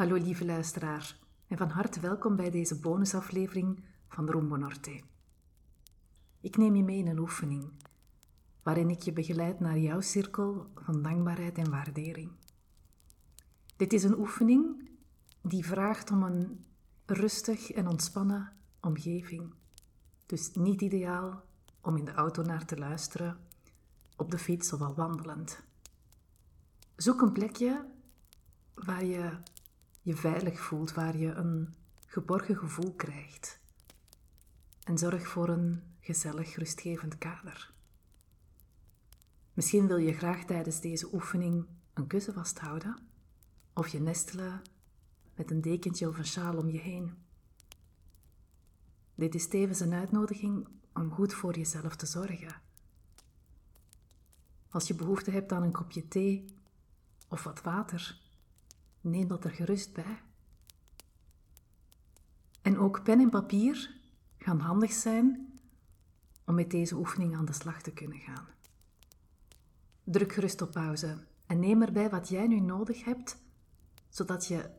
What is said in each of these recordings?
Hallo lieve luisteraar en van harte welkom bij deze bonusaflevering van Rumbo Norte. Ik neem je mee in een oefening waarin ik je begeleid naar jouw cirkel van dankbaarheid en waardering. Dit is een oefening die vraagt om een rustig en ontspannen omgeving. Dus niet ideaal om in de auto naar te luisteren, op de fiets of al wandelend. Zoek een plekje waar je je veilig voelt, waar je een geborgen gevoel krijgt. En zorg voor een gezellig, rustgevend kader. Misschien wil je graag tijdens deze oefening een kussen vasthouden of je nestelen met een dekentje of een sjaal om je heen. Dit is tevens een uitnodiging om goed voor jezelf te zorgen. Als je behoefte hebt aan een kopje thee of wat water, neem dat er gerust bij. En ook pen en papier gaan handig zijn om met deze oefening aan de slag te kunnen gaan. Druk gerust op pauze en neem erbij wat jij nu nodig hebt, zodat je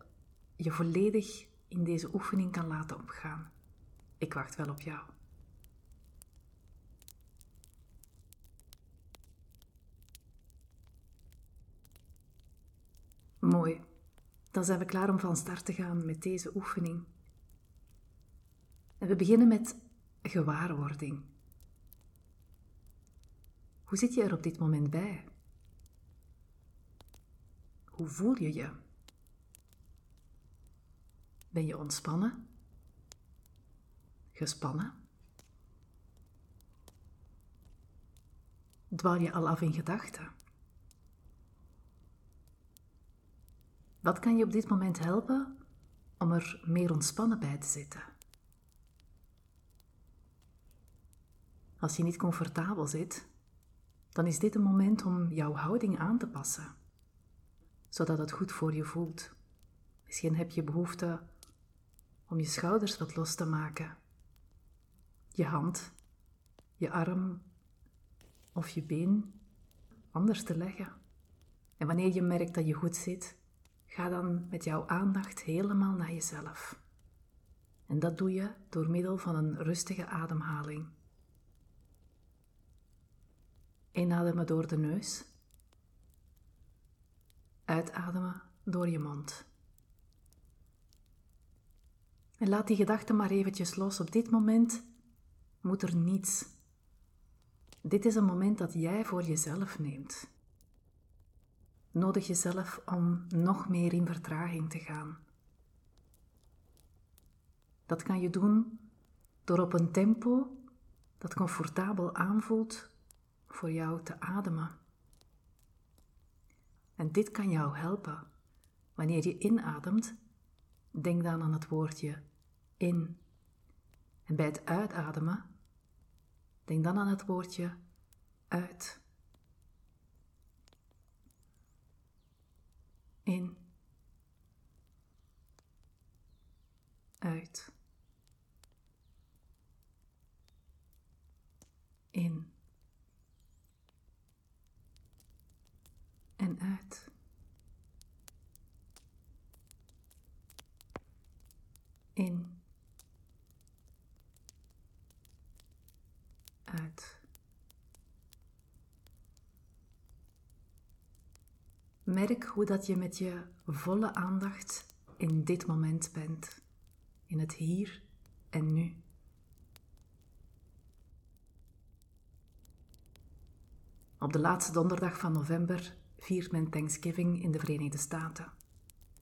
je volledig in deze oefening kan laten opgaan. Ik wacht wel op jou. Mooi. Dan zijn we klaar om van start te gaan met deze oefening. En we beginnen met gewaarwording. Hoe zit je er op dit moment bij? Hoe voel je je? Ben je ontspannen? Gespannen? Dwaal je al af in gedachten? Wat kan je op dit moment helpen om er meer ontspannen bij te zitten? Als je niet comfortabel zit, dan is dit een moment om jouw houding aan te passen, zodat het goed voor je voelt. Misschien heb je behoefte om je schouders wat los te maken, je hand, je arm of je been anders te leggen. En wanneer je merkt dat je goed zit, Ga dan met jouw aandacht helemaal naar jezelf. En dat doe je door middel van een rustige ademhaling. Inademen door de neus. Uitademen door je mond. En laat die gedachten maar eventjes los. Op dit moment moet er niets. Dit is een moment dat jij voor jezelf neemt. Nodig jezelf om nog meer in vertraging te gaan. Dat kan je doen door op een tempo dat comfortabel aanvoelt voor jou te ademen. En dit kan jou helpen. Wanneer je inademt, denk dan aan het woordje in. En bij het uitademen, denk dan aan het woordje uit. In. Uit. In. En uit. In. Uit. Merk hoe dat je met je volle aandacht in dit moment bent, in het hier en nu. Op de laatste donderdag van november viert men Thanksgiving in de Verenigde Staten.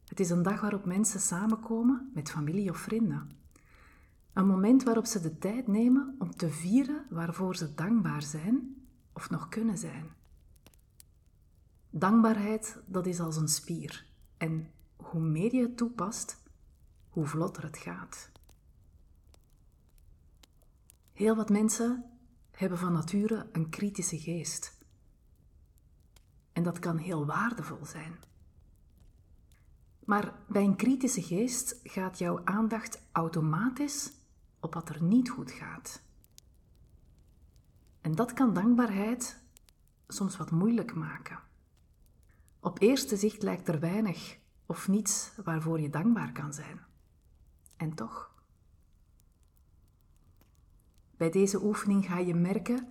Het is een dag waarop mensen samenkomen met familie of vrienden. Een moment waarop ze de tijd nemen om te vieren waarvoor ze dankbaar zijn of nog kunnen zijn. Dankbaarheid, dat is als een spier. En hoe meer je het toepast, hoe vlotter het gaat. Heel wat mensen hebben van nature een kritische geest. En dat kan heel waardevol zijn. Maar bij een kritische geest gaat jouw aandacht automatisch op wat er niet goed gaat. En dat kan dankbaarheid soms wat moeilijk maken. Op eerste zicht lijkt er weinig of niets waarvoor je dankbaar kan zijn. En toch. Bij deze oefening ga je merken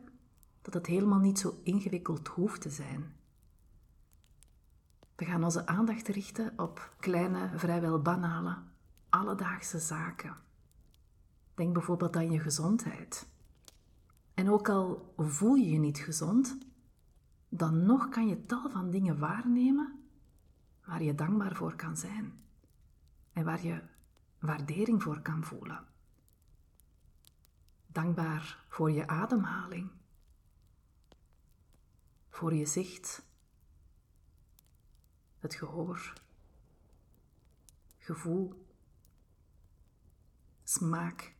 dat het helemaal niet zo ingewikkeld hoeft te zijn. We gaan onze aandacht richten op kleine, vrijwel banale, alledaagse zaken. Denk bijvoorbeeld aan je gezondheid. En ook al voel je je niet gezond, dan nog kan je tal van dingen waarnemen waar je dankbaar voor kan zijn en waar je waardering voor kan voelen. Dankbaar voor je ademhaling, voor je zicht, het gehoor, gevoel, smaak,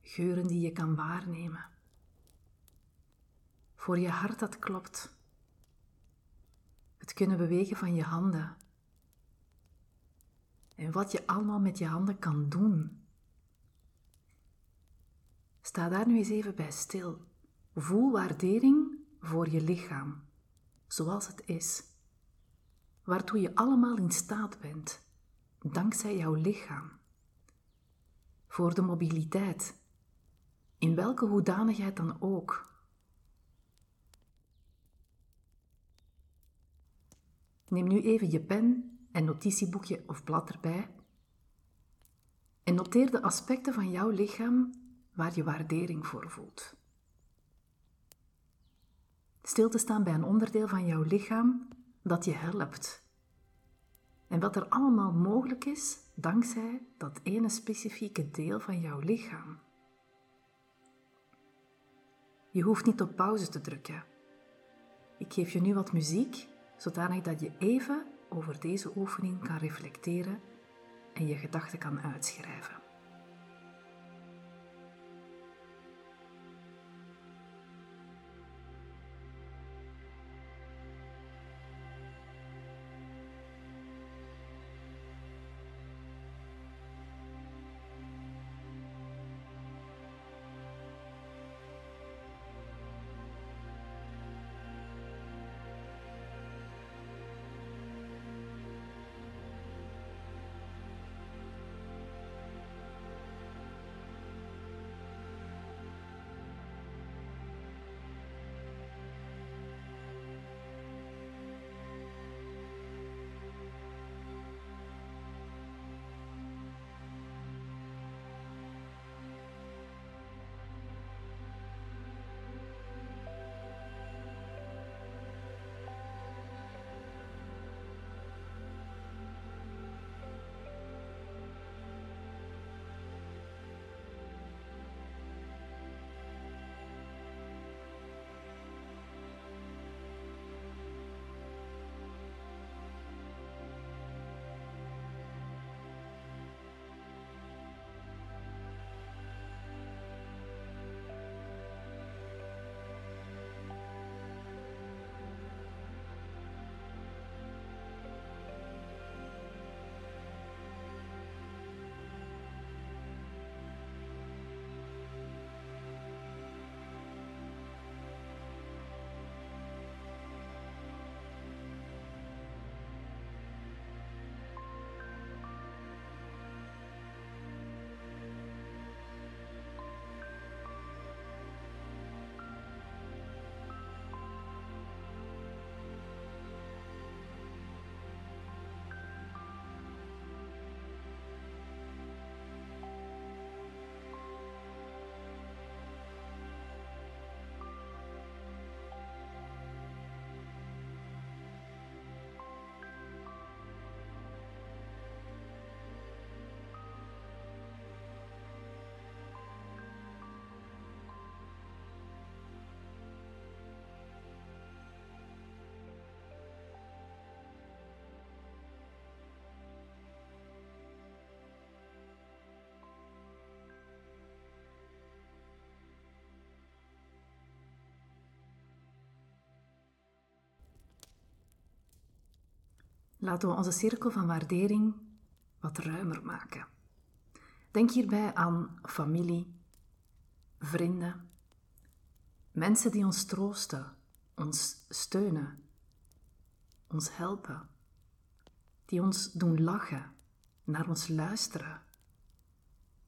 geuren die je kan waarnemen. Voor je hart dat klopt. Het kunnen bewegen van je handen. En wat je allemaal met je handen kan doen. Sta daar nu eens even bij stil. Voel waardering voor je lichaam, zoals het is. Waartoe je allemaal in staat bent, dankzij jouw lichaam. Voor de mobiliteit, in welke hoedanigheid dan ook. Neem nu even je pen en notitieboekje of blad erbij en noteer de aspecten van jouw lichaam waar je waardering voor voelt. Stil te staan bij een onderdeel van jouw lichaam dat je helpt. En wat er allemaal mogelijk is dankzij dat ene specifieke deel van jouw lichaam. Je hoeft niet op pauze te drukken. Ik geef je nu wat muziek, zodanig dat je even over deze oefening kan reflecteren en je gedachten kan uitschrijven. Laten we onze cirkel van waardering wat ruimer maken. Denk hierbij aan familie, vrienden, mensen die ons troosten, ons steunen, ons helpen. die ons doen lachen, naar ons luisteren,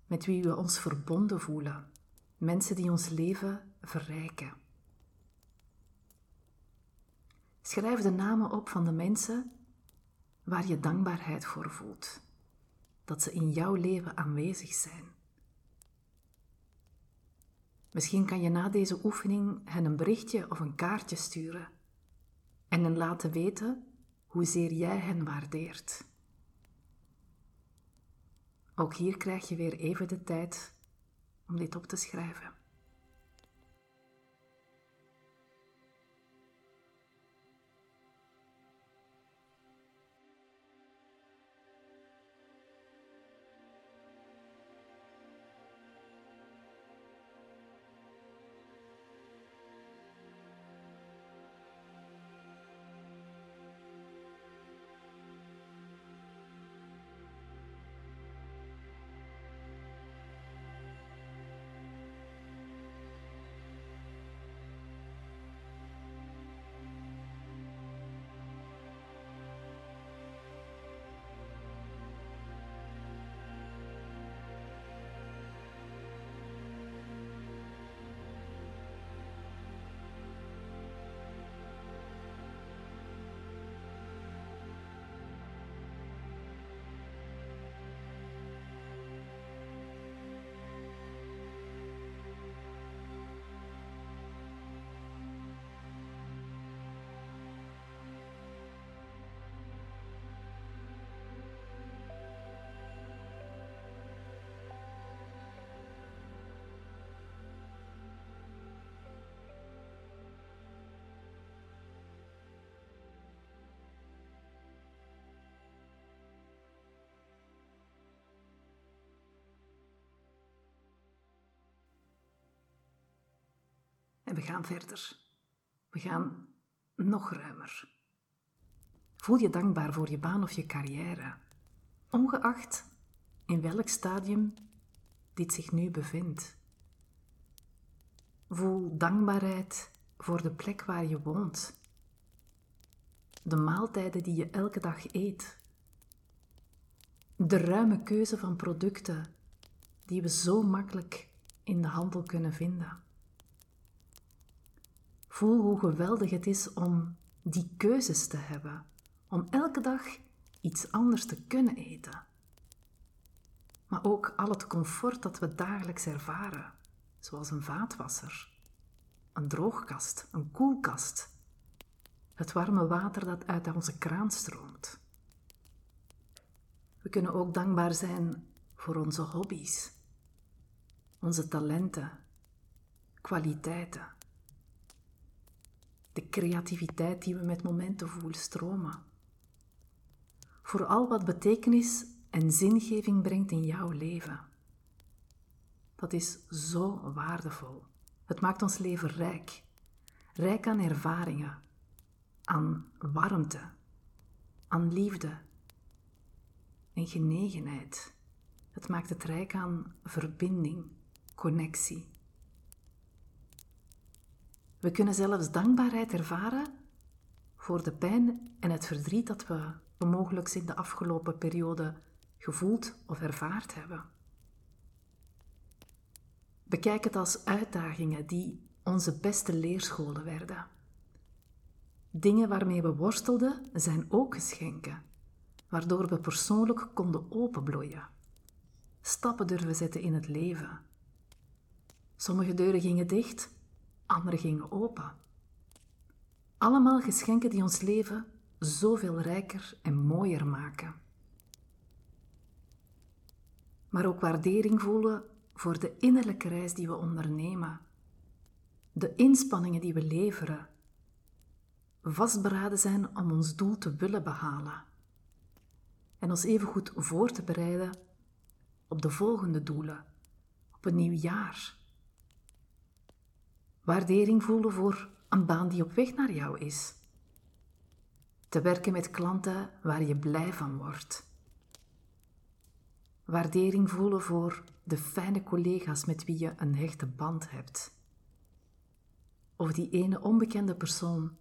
met wie we ons verbonden voelen, mensen die ons leven verrijken. Schrijf de namen op van de mensen waar je dankbaarheid voor voelt, dat ze in jouw leven aanwezig zijn. Misschien kan je na deze oefening hen een berichtje of een kaartje sturen en hen laten weten hoezeer jij hen waardeert. Ook hier krijg je weer even de tijd om dit op te schrijven. We gaan verder. We gaan nog ruimer. Voel je dankbaar voor je baan of je carrière, ongeacht in welk stadium dit zich nu bevindt. Voel dankbaarheid voor de plek waar je woont, de maaltijden die je elke dag eet, de ruime keuze van producten die we zo makkelijk in de handel kunnen vinden. Voel hoe geweldig het is om die keuzes te hebben, om elke dag iets anders te kunnen eten. Maar ook al het comfort dat we dagelijks ervaren, zoals een vaatwasser, een droogkast, een koelkast, het warme water dat uit onze kraan stroomt. We kunnen ook dankbaar zijn voor onze hobby's, onze talenten, kwaliteiten de creativiteit die we met momenten voelen stromen. Voor al wat betekenis en zingeving brengt in jouw leven. Dat is zo waardevol. Het maakt ons leven rijk. Rijk aan ervaringen, aan warmte, aan liefde en genegenheid. Het maakt het rijk aan verbinding, connectie. We kunnen zelfs dankbaarheid ervaren voor de pijn en het verdriet dat we mogelijk in de afgelopen periode gevoeld of ervaard hebben. Bekijk het als uitdagingen die onze beste leerscholen werden. Dingen waarmee we worstelden zijn ook geschenken, waardoor we persoonlijk konden openbloeien. Stappen durven zetten in het leven. Sommige deuren gingen dicht andere gingen open. Allemaal geschenken die ons leven zoveel rijker en mooier maken. Maar ook waardering voelen voor de innerlijke reis die we ondernemen, de inspanningen die we leveren, vastberaden zijn om ons doel te willen behalen en ons evengoed voor te bereiden op de volgende doelen, op een nieuw jaar Waardering voelen voor een baan die op weg naar jou is. Te werken met klanten waar je blij van wordt. Waardering voelen voor de fijne collega's met wie je een hechte band hebt. Of die ene onbekende persoon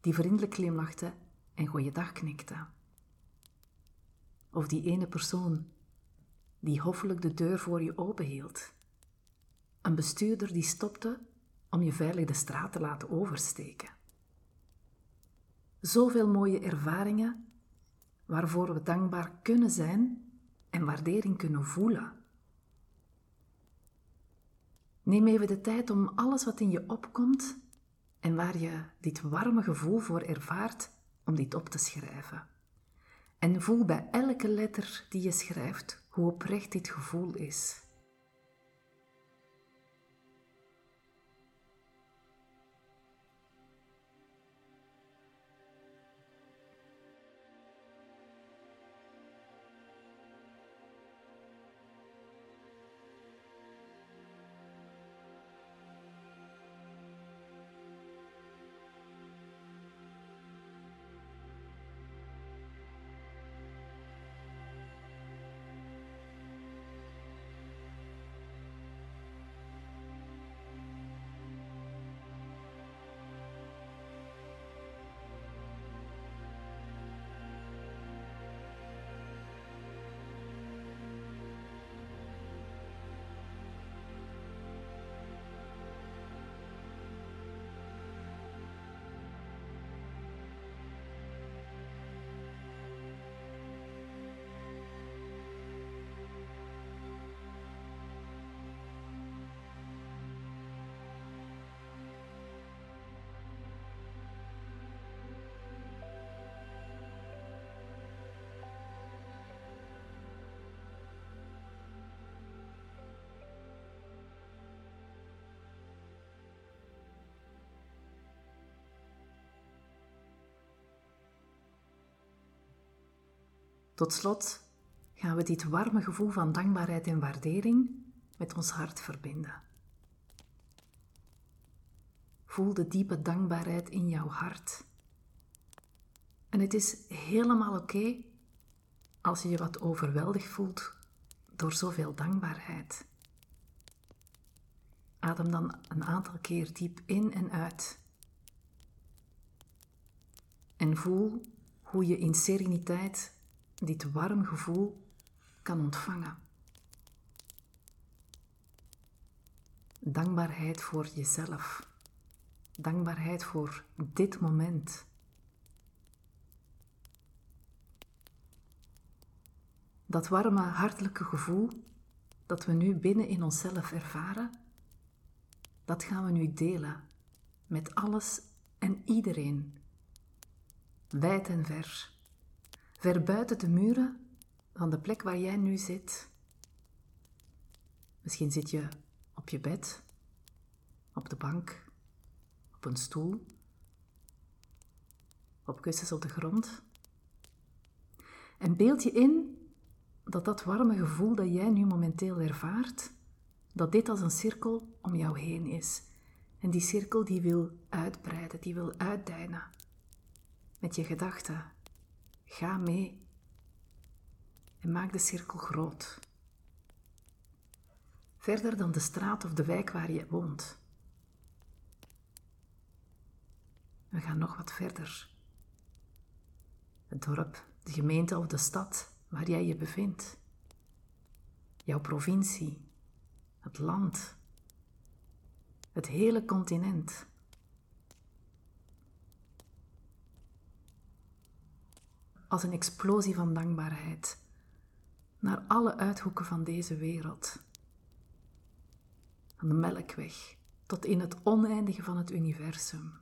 die vriendelijk glimlachte en goeiedag knikte. of die ene persoon die hoffelijk de deur voor je openhield. Een bestuurder die stopte om je veilig de straat te laten oversteken. Zoveel mooie ervaringen waarvoor we dankbaar kunnen zijn en waardering kunnen voelen. Neem even de tijd om alles wat in je opkomt en waar je dit warme gevoel voor ervaart, om dit op te schrijven. En voel bij elke letter die je schrijft hoe oprecht dit gevoel is. Tot slot gaan we dit warme gevoel van dankbaarheid en waardering met ons hart verbinden. Voel de diepe dankbaarheid in jouw hart. En het is helemaal oké als je je wat overweldigd voelt door zoveel dankbaarheid. Adem dan een aantal keer diep in en uit. En voel hoe je in sereniteit dit warm gevoel kan ontvangen. Dankbaarheid voor jezelf. Dankbaarheid voor dit moment. Dat warme, hartelijke gevoel dat we nu binnen in onszelf ervaren, dat gaan we nu delen met alles en iedereen, wijd en ver. Ver buiten de muren van de plek waar jij nu zit. Misschien zit je op je bed, op de bank, op een stoel, op kussens op de grond. En beeld je in dat dat warme gevoel dat jij nu momenteel ervaart, dat dit als een cirkel om jou heen is. En die cirkel die wil uitbreiden, die wil uitdijnen. Met je gedachten, Ga mee en maak de cirkel groot. Verder dan de straat of de wijk waar je woont. We gaan nog wat verder. Het dorp, de gemeente of de stad waar jij je bevindt. Jouw provincie, het land, het hele continent. Als een explosie van dankbaarheid naar alle uithoeken van deze wereld. Van de melkweg tot in het oneindige van het universum.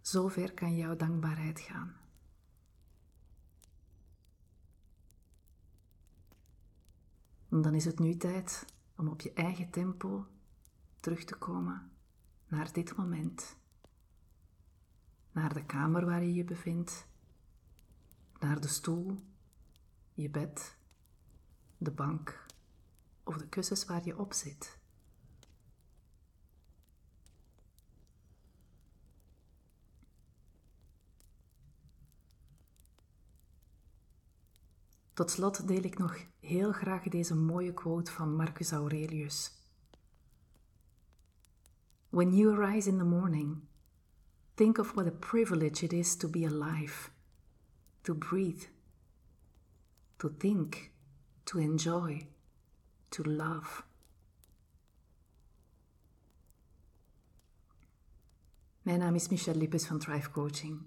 Zover kan jouw dankbaarheid gaan. En dan is het nu tijd om op je eigen tempo terug te komen naar dit moment naar de kamer waar je je bevindt, naar de stoel, je bed, de bank of de kussens waar je op zit. Tot slot deel ik nog heel graag deze mooie quote van Marcus Aurelius. When you arise in the morning, Think of what a privilege it is to be alive, to breathe, to think, to enjoy, to love. Mijn naam is Michelle Lippes van Thrive Coaching.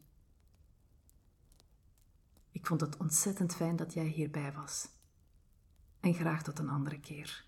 Ik vond het ontzettend fijn dat jij hierbij was. En graag tot een andere keer.